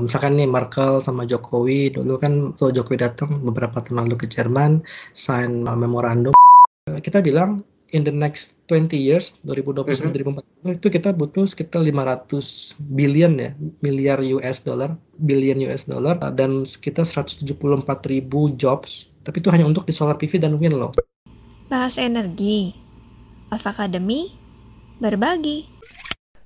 Misalkan nih Merkel sama Jokowi dulu kan tuh Jokowi datang beberapa tahun lalu ke Jerman, sign memorandum. Kita bilang in the next 20 years 2020 sampai mm -hmm. 2040 itu kita butuh sekitar 500 billion ya miliar US dollar billion US dollar dan sekitar 174 ribu jobs. Tapi itu hanya untuk di solar PV dan wind loh. Bahas energi. Alpha Academy berbagi.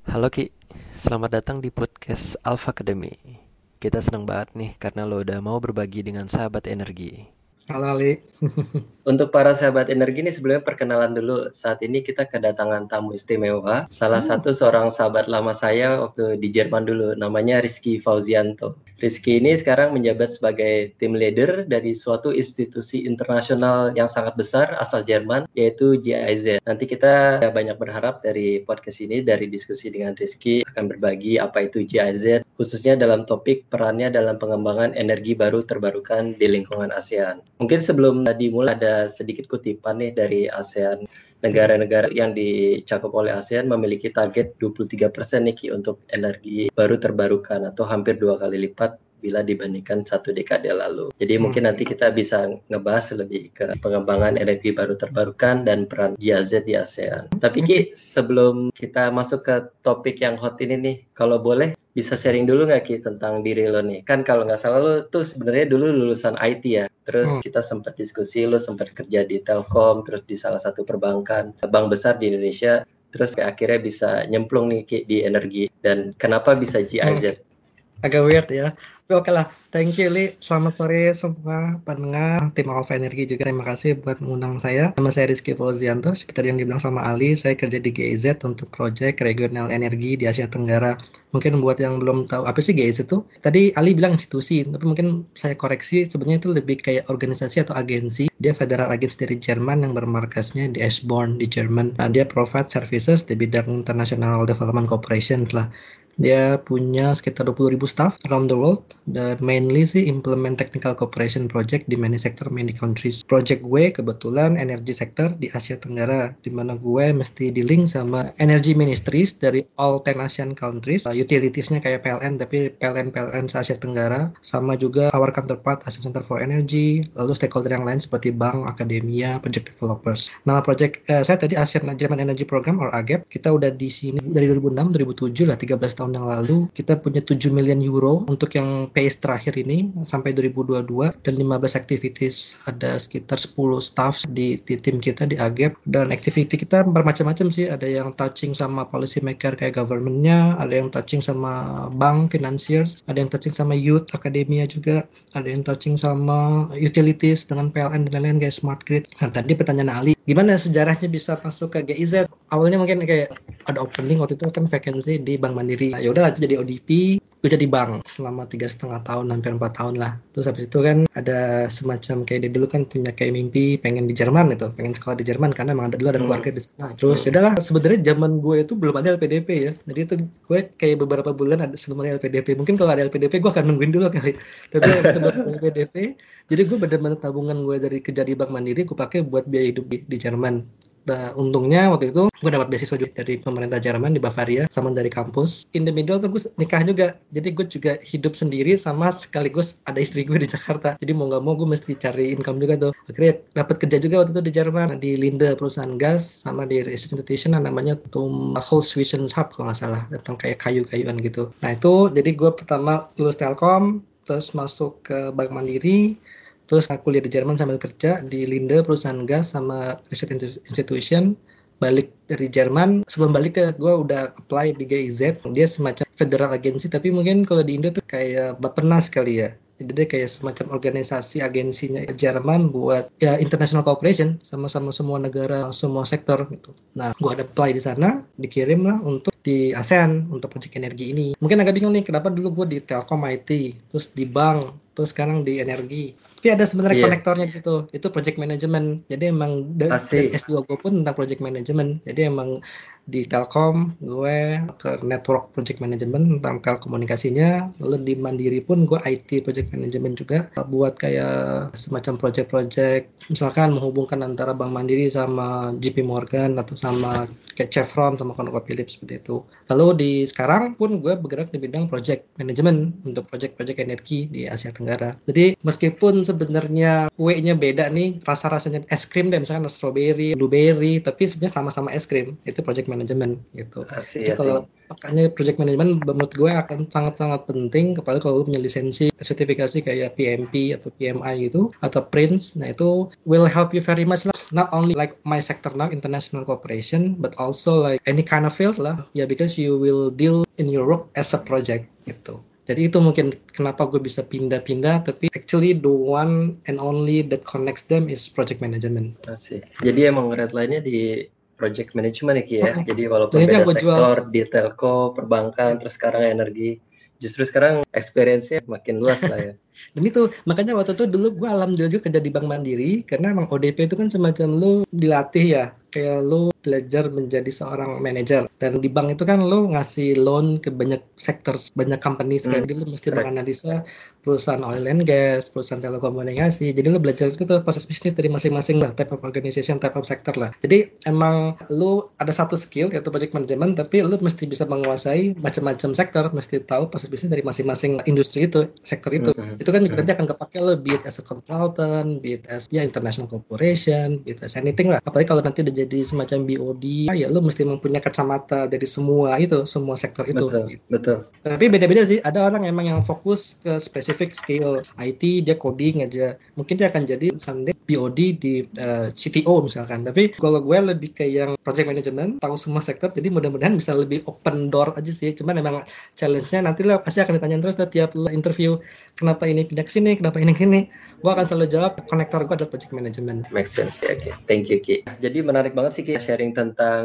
Halo Ki selamat datang di podcast Alpha Academy kita senang banget nih karena lo udah mau berbagi dengan sahabat energi Halo Ali. Untuk para sahabat energi ini sebelumnya perkenalan dulu. Saat ini kita kedatangan tamu istimewa. Salah hmm. satu seorang sahabat lama saya waktu di Jerman dulu. Namanya Rizky Fauzianto. Rizky ini sekarang menjabat sebagai tim leader dari suatu institusi internasional yang sangat besar asal Jerman, yaitu GIZ. Nanti kita banyak berharap dari podcast ini, dari diskusi dengan Rizky, akan berbagi apa itu GIZ, khususnya dalam topik perannya dalam pengembangan energi baru terbarukan di lingkungan ASEAN. Mungkin sebelum dimulai ada sedikit kutipan nih dari ASEAN negara-negara yang dicakup oleh ASEAN memiliki target 23% nih untuk energi baru terbarukan atau hampir dua kali lipat bila dibandingkan satu dekade lalu. Jadi hmm. mungkin nanti kita bisa ngebahas lebih ke pengembangan energi baru terbarukan dan peran GIZ di ASEAN. Tapi Ki, sebelum kita masuk ke topik yang hot ini nih, kalau boleh bisa sharing dulu nggak Ki tentang diri lo nih? Kan kalau nggak salah lo tuh sebenarnya dulu lulusan IT ya. Terus hmm. kita sempat diskusi, lo sempat kerja di Telkom, terus di salah satu perbankan, bank besar di Indonesia. Terus akhirnya bisa nyemplung nih Ki, di energi. Dan kenapa bisa GIZ? Hmm. Agak weird ya. Oke lah, thank you Li. Selamat sore semua pendengar tim Alpha Energi juga. Terima kasih buat mengundang saya. Nama saya Rizky Fauzianto. Seperti yang dibilang sama Ali, saya kerja di GIZ untuk proyek regional energi di Asia Tenggara. Mungkin buat yang belum tahu apa sih GIZ itu, tadi Ali bilang institusi, tapi mungkin saya koreksi sebenarnya itu lebih kayak organisasi atau agensi. Dia federal agency dari Jerman yang bermarkasnya di Eschborn di Jerman. Nah, dia provide services di bidang international development cooperation lah dia punya sekitar 20.000 staff around the world dan mainly sih implement technical cooperation project di many sector, many countries. Project gue kebetulan energy sector di Asia Tenggara, di mana gue mesti di link sama energy ministries dari all 10 Asian countries. Uh, utilitiesnya kayak PLN, tapi PLN-PLN Asia Tenggara, sama juga our counterpart Asia Center for Energy, lalu stakeholder yang lain seperti bank, akademia, project developers. Nama project uh, saya tadi Asian German Energy Program or AGEP, kita udah di sini dari 2006, 2007 lah, 13 tahun tahun yang lalu kita punya 7 million euro untuk yang pace terakhir ini sampai 2022 dan 15 activities ada sekitar 10 staff di, di tim kita di AGEP dan activity kita bermacam-macam sih. Ada yang touching sama policy maker kayak governmentnya ada yang touching sama bank financiers ada yang touching sama youth akademia juga ada yang touching sama utilities dengan PLN dan lain-lain kayak smart grid. Nah tadi pertanyaan Ali gimana sejarahnya bisa masuk ke GIZ awalnya mungkin kayak ada opening waktu itu kan vacancy di Bank Mandiri. Ya udah jadi ODP gue jadi bank selama tiga setengah tahun hampir empat tahun lah. Terus habis itu kan ada semacam kayak dia dulu kan punya kayak mimpi pengen di Jerman itu pengen sekolah di Jerman karena emang ada dulu ada hmm. keluarga di sana. Terus hmm. lah sebenarnya zaman gue itu belum ada LPDP ya. Jadi itu gue kayak beberapa bulan ada sebelum ada LPDP mungkin kalau ada LPDP gue akan nungguin dulu kali. Tapi ada LPDP jadi gue bener-bener tabungan gue dari kerja di Bank Mandiri gue pakai buat biaya hidup di, di Jerman Nah, untungnya waktu itu gue dapat beasiswa juga dari pemerintah Jerman di Bavaria sama dari kampus. In the middle tuh gue nikah juga. Jadi gue juga hidup sendiri sama sekaligus ada istri gue di Jakarta. Jadi mau nggak mau gue mesti cari income juga tuh. Akhirnya dapat kerja juga waktu itu di Jerman di Linde perusahaan gas sama di institution namanya Tum Holzwischen Hub kalau nggak salah tentang kayak kayu-kayuan gitu. Nah itu jadi gue pertama lulus Telkom terus masuk ke Bank Mandiri Terus aku kuliah di Jerman sambil kerja di Linde perusahaan gas sama research institution. Balik dari Jerman, sebelum balik ke gue udah apply di GIZ. Dia semacam federal agency, tapi mungkin kalau di Indo tuh kayak Bapenas kali ya. Jadi dia kayak semacam organisasi agensinya Jerman buat ya international cooperation sama-sama semua negara, semua sektor gitu. Nah, gue ada apply di sana, dikirim lah untuk di ASEAN untuk proyek energi ini. Mungkin agak bingung nih kenapa dulu gue di Telkom IT, terus di bank, terus sekarang di energi. Tapi ada sebenarnya Iya. konektornya gitu. Itu project management. Jadi emang dan S2 gue pun tentang project management. Jadi emang di Telkom gue ke network project management tentang telekomunikasinya. Lalu di Mandiri pun gue IT project management juga buat kayak semacam project-project misalkan menghubungkan antara Bank Mandiri sama JP Morgan atau sama kayak Chevron sama ConocoPhillips seperti itu. Lalu di sekarang pun gue bergerak di bidang project management untuk project-project energi di Asia Tenggara. Jadi meskipun sebenarnya kue-nya beda nih, rasa-rasanya es krim deh misalkan strawberry, blueberry, tapi sebenarnya sama-sama es krim. Itu project management gitu. Asik, Jadi asik. kalau makanya project management menurut gue akan sangat-sangat penting apalagi kalau lu punya lisensi sertifikasi kayak PMP atau PMI gitu atau PRINCE nah itu will help you very much lah not only like my sector now international cooperation but also like any kind of field lah ya yeah, because you will deal in your work as a project gitu jadi itu mungkin kenapa gue bisa pindah-pindah tapi actually the one and only that connects them is project management Asik. Jadi emang red line-nya di project management ya Ki ya. Jadi walaupun yang beda gua jual. sektor di telco, perbankan, terus sekarang energi, justru sekarang experience-nya makin luas lah ya. Dan itu makanya waktu itu dulu gue alhamdulillah juga kerja di Bank Mandiri karena emang ODP itu kan semacam lu dilatih ya kayak lu belajar menjadi seorang manajer dan di bank itu kan lu ngasih loan ke banyak sektor banyak company Hmm, jadi lu mesti correct. menganalisa perusahaan oil and gas perusahaan telekomunikasi jadi lu belajar itu tuh proses bisnis dari masing-masing lah type of organization type of sector lah. Jadi emang lu ada satu skill yaitu project management tapi lu mesti bisa menguasai macam-macam sektor mesti tahu proses bisnis dari masing-masing industri itu sektor itu. Mhm. itu kan juga nanti akan kepake lo be it as a consultant, be it as ya international corporation, be it as anything lah. Apalagi kalau nanti udah jadi semacam BOD, ya lo mesti mempunyai kacamata dari semua itu, semua sektor itu. Betul, gitu. betul. Tapi beda-beda sih. Ada orang emang yang fokus ke spesifik skill IT, dia coding aja. Mungkin dia akan jadi someday BOD di uh, CTO misalkan. Tapi kalau gue lebih ke yang project management, tahu semua sektor, jadi mudah-mudahan bisa lebih open door aja sih. Cuman emang challenge-nya nanti lo pasti akan ditanya terus lah tiap lo interview, kenapa ini pindah ke sini, kenapa ini ke sini. Gue akan selalu jawab, konektor gue adalah project management. Make sense ya Ki. Thank you Ki. Jadi menarik banget sih Ki sharing tentang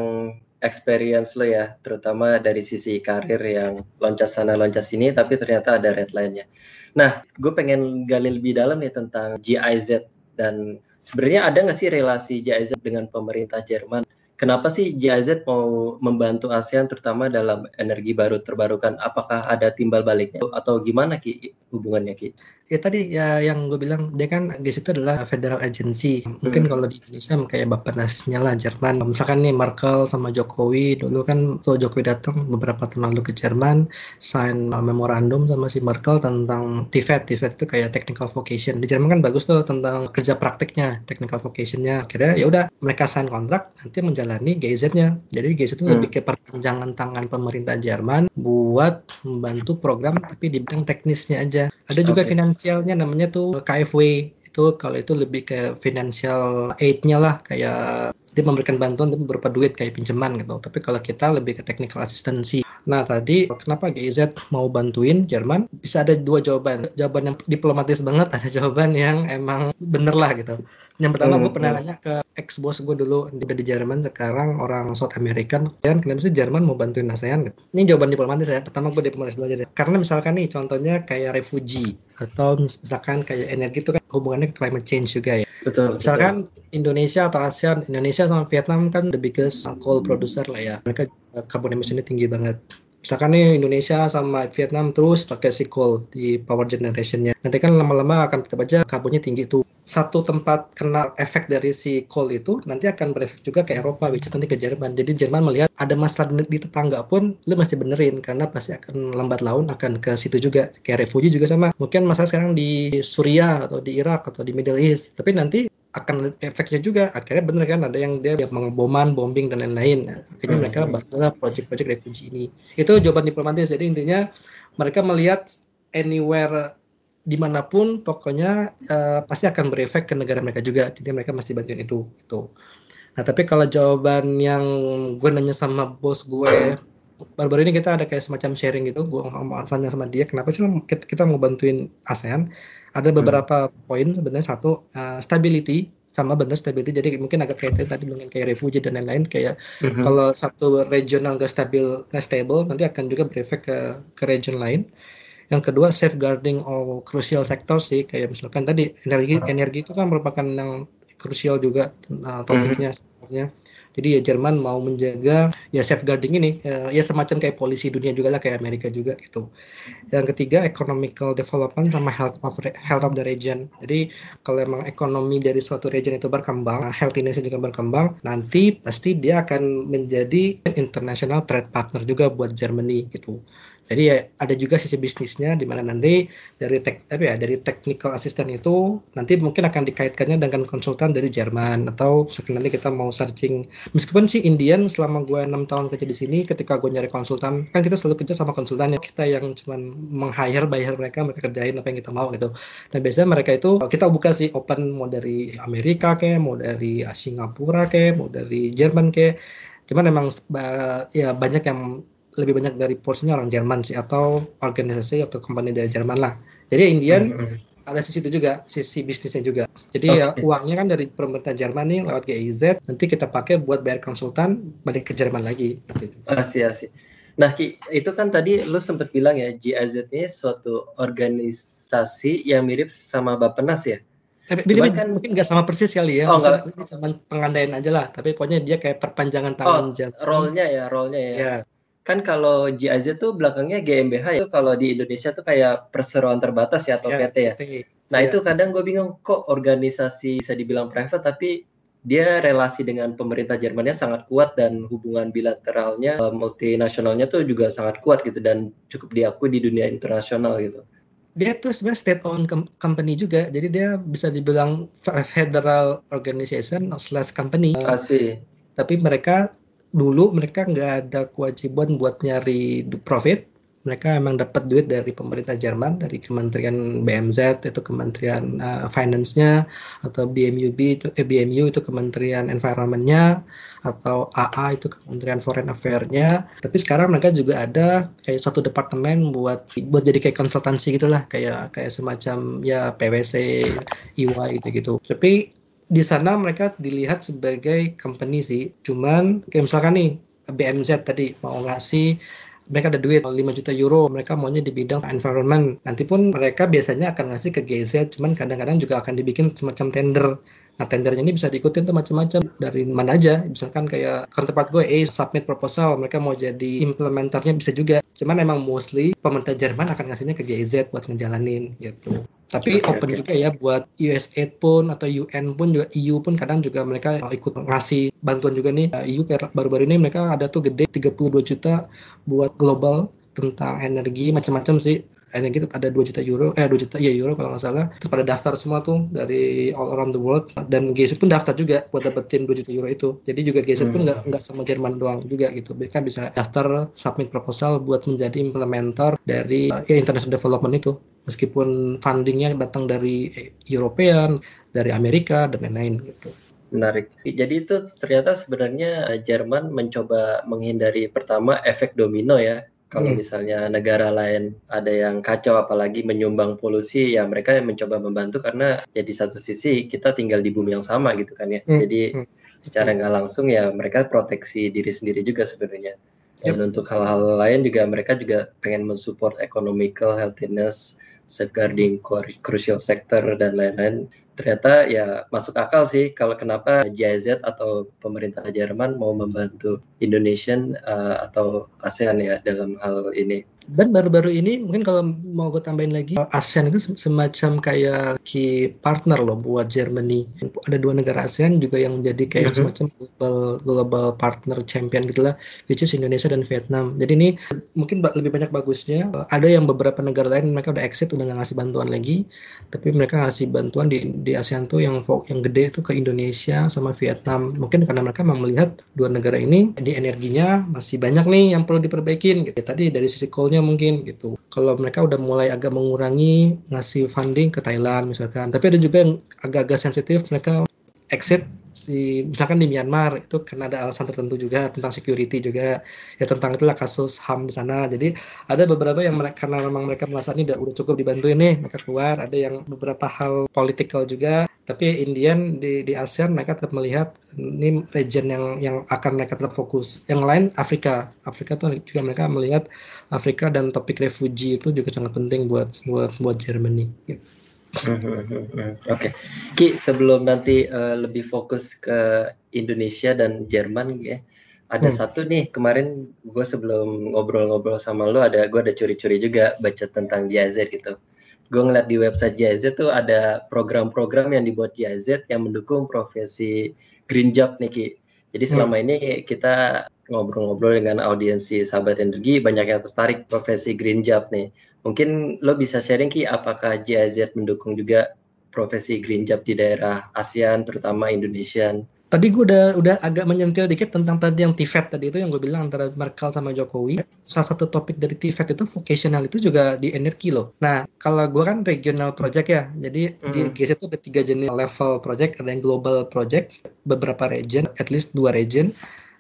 experience lo ya, terutama dari sisi karir yang loncat sana loncat sini, tapi ternyata ada red line-nya. Nah, gue pengen gali lebih dalam nih tentang GIZ dan sebenarnya ada nggak sih relasi GIZ dengan pemerintah Jerman? Kenapa sih GIZ mau membantu ASEAN terutama dalam energi baru terbarukan? Apakah ada timbal baliknya atau gimana Ki hubungannya Ki? Ya tadi ya yang gue bilang dia kan GIZ itu adalah federal agency. Mungkin Hmm. kalau di Indonesia kayak Bappenasnya lah Jerman. Misalkan nih Merkel sama Jokowi dulu kan tuh Jokowi datang beberapa tahun lalu ke Jerman sign memorandum sama si Merkel tentang TVET. TVET itu kayak technical vocation. Di Jerman kan bagus tuh tentang kerja praktiknya, technical vocationnya. Akhirnya ya udah mereka sign kontrak nanti menjalani GIZ-nya. Jadi GIZ itu Hmm. lebih ke perpanjangan tangan pemerintah Jerman buat membantu program tapi di bidang teknisnya aja. Ada juga Oke. Finansialnya namanya tuh KFW itu kalau itu lebih ke financial aid-nya lah kayak dia memberikan bantuan berupa duit kayak pinjaman gitu. Tapi kalau kita lebih ke technical assistance. Nah tadi kenapa GIZ mau bantuin Jerman? Bisa ada dua jawaban. Jawaban yang diplomatis banget, ada jawaban yang emang bener lah gitu. Yang pertama Hmm, gue pernah hmm. nanya ke ex bos gue dulu udah di Jerman sekarang orang South American kan kenapa sih Jerman mau bantuin ASEAN gitu. Ini jawaban diplomatis ya. Pertama gue diplomatis dulu aja deh. Karena misalkan nih contohnya kayak refugee atau misalkan kayak energi itu kan hubungannya ke climate change juga ya. Betul. betul. Misalkan Indonesia atau ASEAN, Indonesia sama Vietnam kan the biggest coal producer lah ya. Mereka carbon emission-nya tinggi banget. Misalkan nih Indonesia sama Vietnam terus pakai si coal di power generation-nya. Nanti kan lama-lama akan tetap aja karbonnya tinggi tuh. Satu tempat kena efek dari si coal itu nanti akan berefek juga ke Eropa, which is nanti ke Jerman. Jadi Jerman melihat ada masalah di tetangga pun lu masih benerin karena pasti akan lambat laun akan ke situ juga. Kayak refugee juga sama. Mungkin masalah sekarang di Suriah atau di Irak atau di Middle East. Tapi nanti akan efeknya juga akhirnya bener kan ada yang dia mengeboman bombing dan lain-lain akhirnya Hmm. mereka bantulah project-project refugee ini itu jawaban diplomatis jadi intinya mereka melihat anywhere di mana pun pokoknya eh, pasti akan berefek ke negara mereka juga. Jadi mereka masih bantuin itu itu nah tapi kalau jawaban yang gue nanya sama bos gue baru-baru ini kita ada kayak semacam sharing gitu gue ngomong sama sama dia kenapa sih kita, mau bantuin ASEAN? Ada beberapa poin sebenarnya satu uh, stability sama bener stability. Jadi mungkin agak kaitan tadi dengan kayak refugee dan lain-lain kayak Mhm. kalau satu regional gak stabil gak stable nanti akan juga berefek ke ke region lain Yang kedua safeguarding all crucial sector sih kayak misalkan tadi energi energi itu kan merupakan yang krusial juga uh, topiknya sebenarnya. Jadi ya Jerman mau menjaga ya safeguarding ini ya, ya semacam kayak polisi dunia juga lah kayak Amerika juga gitu. Yang ketiga economical development sama health of health of the region. Jadi kalau emang ekonomi dari suatu region itu berkembang, healthiness juga berkembang, nanti pasti dia akan menjadi international trade partner juga buat Germany gitu. Jadi ya ada juga sisi bisnisnya di mana nanti dari tek apa ya dari technical assistant itu nanti mungkin akan dikaitkannya dengan konsultan dari Jerman atau nanti kita mau searching. Meskipun sih Indian selama gue enam tahun kerja di sini ketika gue nyari konsultan kan kita selalu kerja sama konsultan ya. Kita yang cuman meng-hire bayar mereka mereka kerjain apa yang kita mau gitu. Dan biasanya mereka itu kita buka sih open mau dari Amerika kayak mau dari Singapura kayak mau dari Jerman kayak cuman emang ya banyak yang lebih banyak dari porsinya orang Jerman sih atau organisasi atau company dari Jerman lah. Jadi Indian mm -hmm. ada sisi itu juga, sisi bisnisnya juga. Jadi okay. ya uangnya kan dari pemerintah Jerman nih lewat GIZ, nanti kita pakai buat bayar konsultan balik ke Jerman lagi. Gitu. Asih asih. Nah Ki, itu kan tadi lu sempat bilang ya GIZ ini suatu organisasi yang mirip sama Bapenas ya? Tapi Cuman kan mungkin nggak sama persis kali ya. Oh, enggak. cuma pengandaian aja lah. Tapi pokoknya dia kayak perpanjangan tangan oh, Role-nya ya, role-nya ya. ya kan kalau GIZ tuh belakangnya GmbH itu kalau di Indonesia tuh kayak perseroan terbatas ya atau yeah, PT ya. Nah yeah. itu kadang gue bingung kok organisasi bisa dibilang private tapi dia relasi dengan pemerintah Jermannya sangat kuat dan hubungan bilateralnya eh, multinasionalnya tuh juga sangat kuat gitu dan cukup diakui di dunia internasional gitu. Dia tuh sebenarnya state owned company juga, jadi dia bisa dibilang federal organization slash company. Asih. Tapi mereka dulu mereka nggak ada kewajiban buat nyari profit. Mereka emang dapat duit dari pemerintah Jerman dari Kementerian BMZ itu Kementerian uh, Finance-nya atau BMUB itu eh, BMU itu Kementerian Environment-nya atau AA itu Kementerian Foreign Affairs-nya. Tapi sekarang mereka juga ada kayak satu departemen buat buat jadi kayak konsultansi gitulah kayak kayak semacam ya PwC, EY gitu gitu tapi di sana mereka dilihat sebagai company sih. Cuman kayak misalkan nih BMZ tadi mau ngasih mereka ada duit 5 juta euro, mereka maunya di bidang environment. Nanti pun mereka biasanya akan ngasih ke GZ, cuman kadang-kadang juga akan dibikin semacam tender. Nah tendernya ini bisa diikutin tuh macam-macam dari mana aja. Misalkan kayak counterpart gue, eh submit proposal, mereka mau jadi implementernya bisa juga. Cuman emang mostly pemerintah Jerman akan ngasihnya ke GZ buat ngejalanin gitu. Tapi okay, open okay. juga ya buat USAID pun atau UN pun juga EU pun kadang juga mereka ikut ngasih bantuan juga nih. EU kayak baru-baru ini mereka ada tuh gede 32 juta buat global tentang energi macam-macam sih. Energi itu ada 2 juta euro eh 2 juta ya euro kalau nggak salah. Terus pada daftar semua tuh dari all around the world. Dan GZ pun daftar juga buat dapetin 2 juta euro itu. Jadi juga GZ hmm. pun nggak nggak sama Jerman doang juga gitu. Mereka bisa daftar submit proposal buat menjadi implementer dari uh, ya, international development itu. Meskipun fundingnya datang dari European dari Amerika dan lain-lain gitu. Menarik. Jadi itu ternyata sebenarnya Jerman mencoba menghindari pertama efek domino ya kalau hmm. misalnya negara lain ada yang kacau apalagi menyumbang polusi ya mereka yang mencoba membantu karena ya di satu sisi kita tinggal di bumi yang sama gitu kan ya. Hmm. Jadi hmm. secara nggak langsung ya mereka proteksi diri sendiri juga sebenarnya. Dan yep. untuk hal-hal lain juga mereka juga pengen mensupport economical healthiness, safeguarding crucial sector dan lain-lain ternyata ya masuk akal sih kalau kenapa JZ atau pemerintah Jerman mau membantu Indonesian uh, atau ASEAN ya dalam hal ini. Dan baru-baru ini mungkin kalau mau gue tambahin lagi, ASEAN itu semacam kayak key partner loh buat Germany. Ada dua negara ASEAN juga yang menjadi kayak mm-hmm. semacam global, global partner champion gitu lah, which is Indonesia dan Vietnam. Jadi ini mungkin lebih banyak bagusnya. Ada yang beberapa negara lain mereka udah exit, udah nggak ngasih bantuan lagi, tapi mereka ngasih bantuan di, di ASEAN tuh yang yang gede itu ke Indonesia sama Vietnam. Mungkin karena mereka memang melihat dua negara ini di energinya masih banyak nih yang perlu diperbaikin. Gitu. Tadi dari sisi coal mungkin gitu. Kalau mereka udah mulai agak mengurangi ngasih funding ke Thailand misalkan. Tapi ada juga yang agak-agak sensitif mereka exit di misalkan di Myanmar itu karena ada alasan tertentu juga tentang security juga. Ya tentang itulah kasus HAM di sana. Jadi ada beberapa yang mereka karena memang mereka merasa ini udah, udah cukup dibantu ini mereka keluar. Ada yang beberapa hal political juga. Tapi Indian di di ASEAN mereka tetap melihat ini region yang yang akan mereka tetap fokus. Yang lain Afrika. Afrika tuh juga mereka melihat Afrika dan topik refugee itu juga sangat penting buat buat buat Germany. gitu. Oke, okay. Ki sebelum nanti uh, lebih fokus ke Indonesia dan Jerman, ya, ada hmm. satu nih kemarin gue sebelum ngobrol-ngobrol sama lo ada gue ada curi-curi juga baca tentang GIZ gitu. Gue ngeliat di website GIZ tuh ada program-program yang dibuat GIZ yang mendukung profesi green job nih Ki. Jadi selama hmm. ini kita ngobrol-ngobrol dengan audiensi sahabat energi banyak yang tertarik profesi green job nih Mungkin lo bisa sharing Ki, apakah GIZ mendukung juga profesi green job di daerah ASEAN, terutama Indonesia? Tadi gue udah udah agak menyentil dikit tentang tadi yang TVET tadi itu yang gue bilang antara Merkel sama Jokowi. Salah satu topik dari TVET itu vocational itu juga di energi loh. Nah kalau gue kan regional project ya, jadi mm. di GIZ itu ada tiga jenis level project, ada yang global project, beberapa region, at least dua region.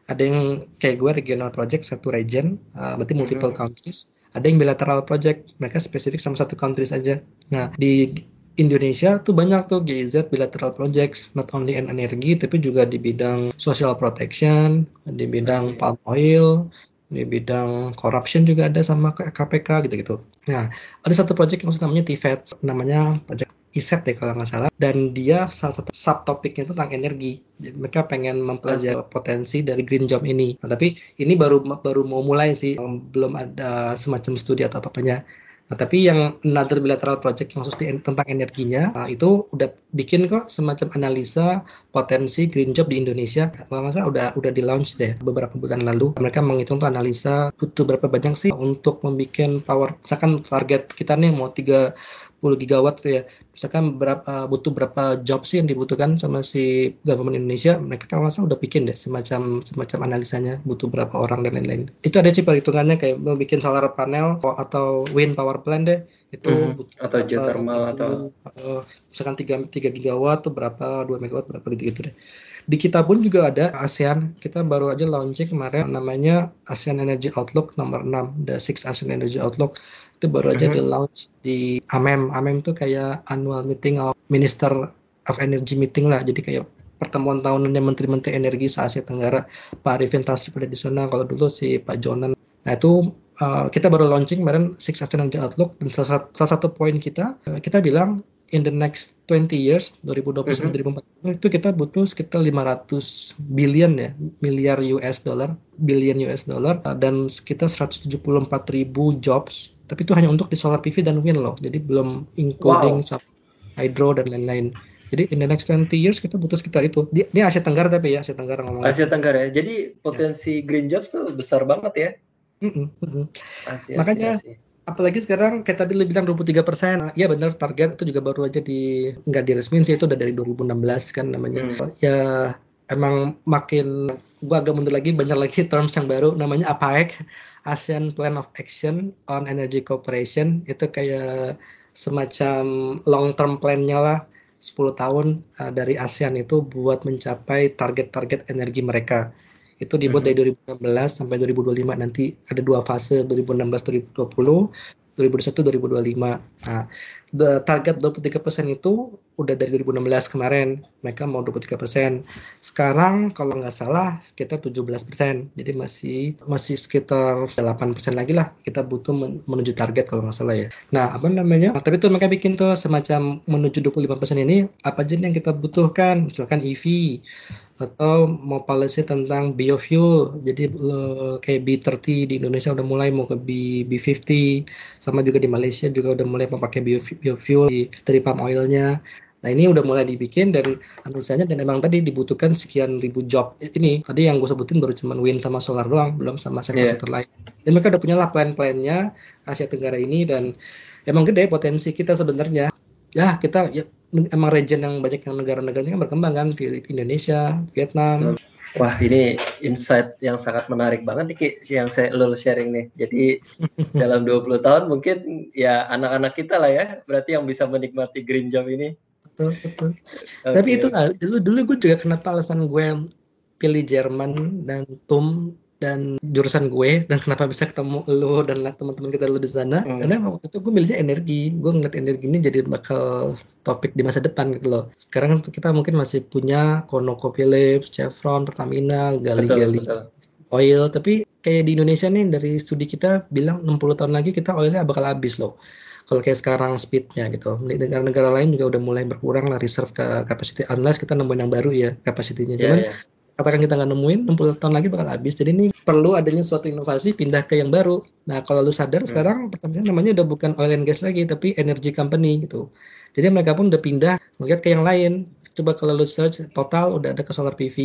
Ada yang kayak gue regional project satu region, uh, berarti multiple mm. countries ada yang bilateral project mereka spesifik sama satu country saja nah di Indonesia tuh banyak tuh GIZ bilateral projects not only in energi tapi juga di bidang social protection di bidang palm oil di bidang corruption juga ada sama KPK gitu-gitu. Nah, ada satu project yang namanya TVET, namanya project ISET deh kalau nggak salah dan dia salah satu subtopiknya itu tentang energi Jadi mereka pengen mempelajari potensi dari green job ini nah, tapi ini baru baru mau mulai sih belum ada semacam studi atau apa-apanya Nah, tapi yang another bilateral project yang khusus tentang energinya, nah, itu udah bikin kok semacam analisa potensi green job di Indonesia. Kalau masa udah udah di launch deh beberapa bulan lalu. Mereka menghitung tuh analisa butuh berapa banyak sih untuk membuat power. Misalkan target kita nih mau tiga 10 gigawatt tuh ya misalkan berapa uh, butuh berapa job sih yang dibutuhkan sama si government Indonesia mereka kalau nggak udah bikin deh semacam semacam analisanya butuh berapa orang dan lain-lain itu ada sih perhitungannya kayak mau bikin solar panel atau wind power plant deh itu mm -hmm. atau geothermal atau uh, misalkan 3 3 gigawatt tuh berapa 2 megawatt berapa gitu-gitu deh di kita pun juga ada ASEAN. Kita baru aja launching kemarin namanya ASEAN Energy Outlook nomor 6, The Six ASEAN Energy Outlook. Itu baru aja mm -hmm. di launch di AMEM. AMEM itu kayak annual meeting of Minister of Energy meeting lah. Jadi kayak pertemuan tahunannya menteri-menteri energi se Asia Tenggara. Pak Arifin Tasrif pada di sana. Kalau dulu si Pak Jonan. Nah itu uh, kita baru launching kemarin Six ASEAN Energy Outlook dan salah, salah satu poin kita uh, kita bilang in the next 20 years 2020 sampai mm -hmm. 2040 itu kita butuh sekitar 500 billion ya miliar US dollar billion US dollar dan sekitar 174 ribu jobs tapi itu hanya untuk di solar PV dan wind loh jadi belum including wow. hydro dan lain-lain jadi in the next 20 years kita butuh sekitar itu ini Asia Tenggara tapi ya Asia Tenggara ngomong Asia Tenggara ya jadi potensi ya. green jobs tuh besar banget ya mm -hmm. Asia, makanya Asia apalagi sekarang kayak tadi lu bilang 23 persen. Ya benar target itu juga baru aja di nggak diresmin sih itu udah dari 2016 kan namanya. Hmm. ya emang makin gua agak mundur lagi banyak lagi terms yang baru namanya APAEC ASEAN Plan of Action on Energy Cooperation. Itu kayak semacam long term plan-nya lah 10 tahun uh, dari ASEAN itu buat mencapai target-target energi mereka itu dibuat mm -hmm. dari 2016 sampai 2025 nanti ada dua fase 2016 2020 2021 2025 nah the target 23% itu udah dari 2016 kemarin. Mereka mau 23% sekarang kalau nggak salah sekitar 17% jadi masih masih sekitar 8% lagi lah kita butuh menuju target kalau nggak salah ya. Nah apa namanya? Nah, tapi tuh mereka bikin tuh semacam menuju 25% ini apa aja yang kita butuhkan? Misalkan EV atau mau policy tentang biofuel. Jadi uh, kayak B30 di Indonesia udah mulai mau ke B, B50 sama juga di Malaysia juga udah mulai memakai biofuel di, dari palm oilnya. Nah ini udah mulai dibikin dan analisanya dan emang tadi dibutuhkan sekian ribu job. Ini tadi yang gue sebutin baru cuma wind sama solar doang belum sama sektor-sektor yeah. lain. Dan mereka udah punya lah plan-plannya Asia Tenggara ini dan emang gede potensi kita sebenarnya. Ya kita ya emang region yang banyak yang negara-negaranya yang berkembang kan Indonesia, Vietnam. Wah ini insight yang sangat menarik banget nih Ki, yang saya lo sharing nih. Jadi dalam 20 tahun mungkin ya anak-anak kita lah ya berarti yang bisa menikmati green job ini. betul betul okay. tapi itu dulu dulu gue juga kenapa alasan gue pilih Jerman dan TUM dan jurusan gue dan kenapa bisa ketemu lo dan teman-teman kita lo di sana. Hmm. karena waktu itu gue milihnya energi. Gue ngeliat energi ini jadi bakal topik di masa depan gitu loh. Sekarang kita mungkin masih punya ConocoPhillips, Chevron, Pertamina, gali-gali oil. Tapi kayak di Indonesia nih dari studi kita bilang 60 tahun lagi kita oilnya bakal habis loh. Kalau kayak sekarang speednya gitu. Negara-negara lain juga udah mulai berkurang lah reserve ke capacity. Unless kita nemuin yang baru ya kapasitinya iya, cuman yeah, yeah katakan kita nggak nemuin 60 tahun lagi bakal habis jadi ini perlu adanya suatu inovasi pindah ke yang baru nah kalau lu sadar hmm. sekarang pertamina namanya udah bukan oil and gas lagi tapi energy company gitu jadi mereka pun udah pindah melihat ke yang lain coba kalau lu search total udah ada ke solar PV,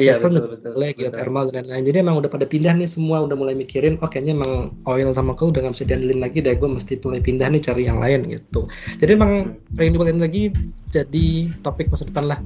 iya, betul, betul, betul, mulai geothermal dan lain-lain. Jadi emang udah pada pindah nih semua udah mulai mikirin, oh kayaknya emang oil sama coal udah gak bisa diandelin lagi deh, gue mesti mulai pindah nih cari yang lain gitu. Jadi emang hmm. renewable energy jadi topik masa depan lah.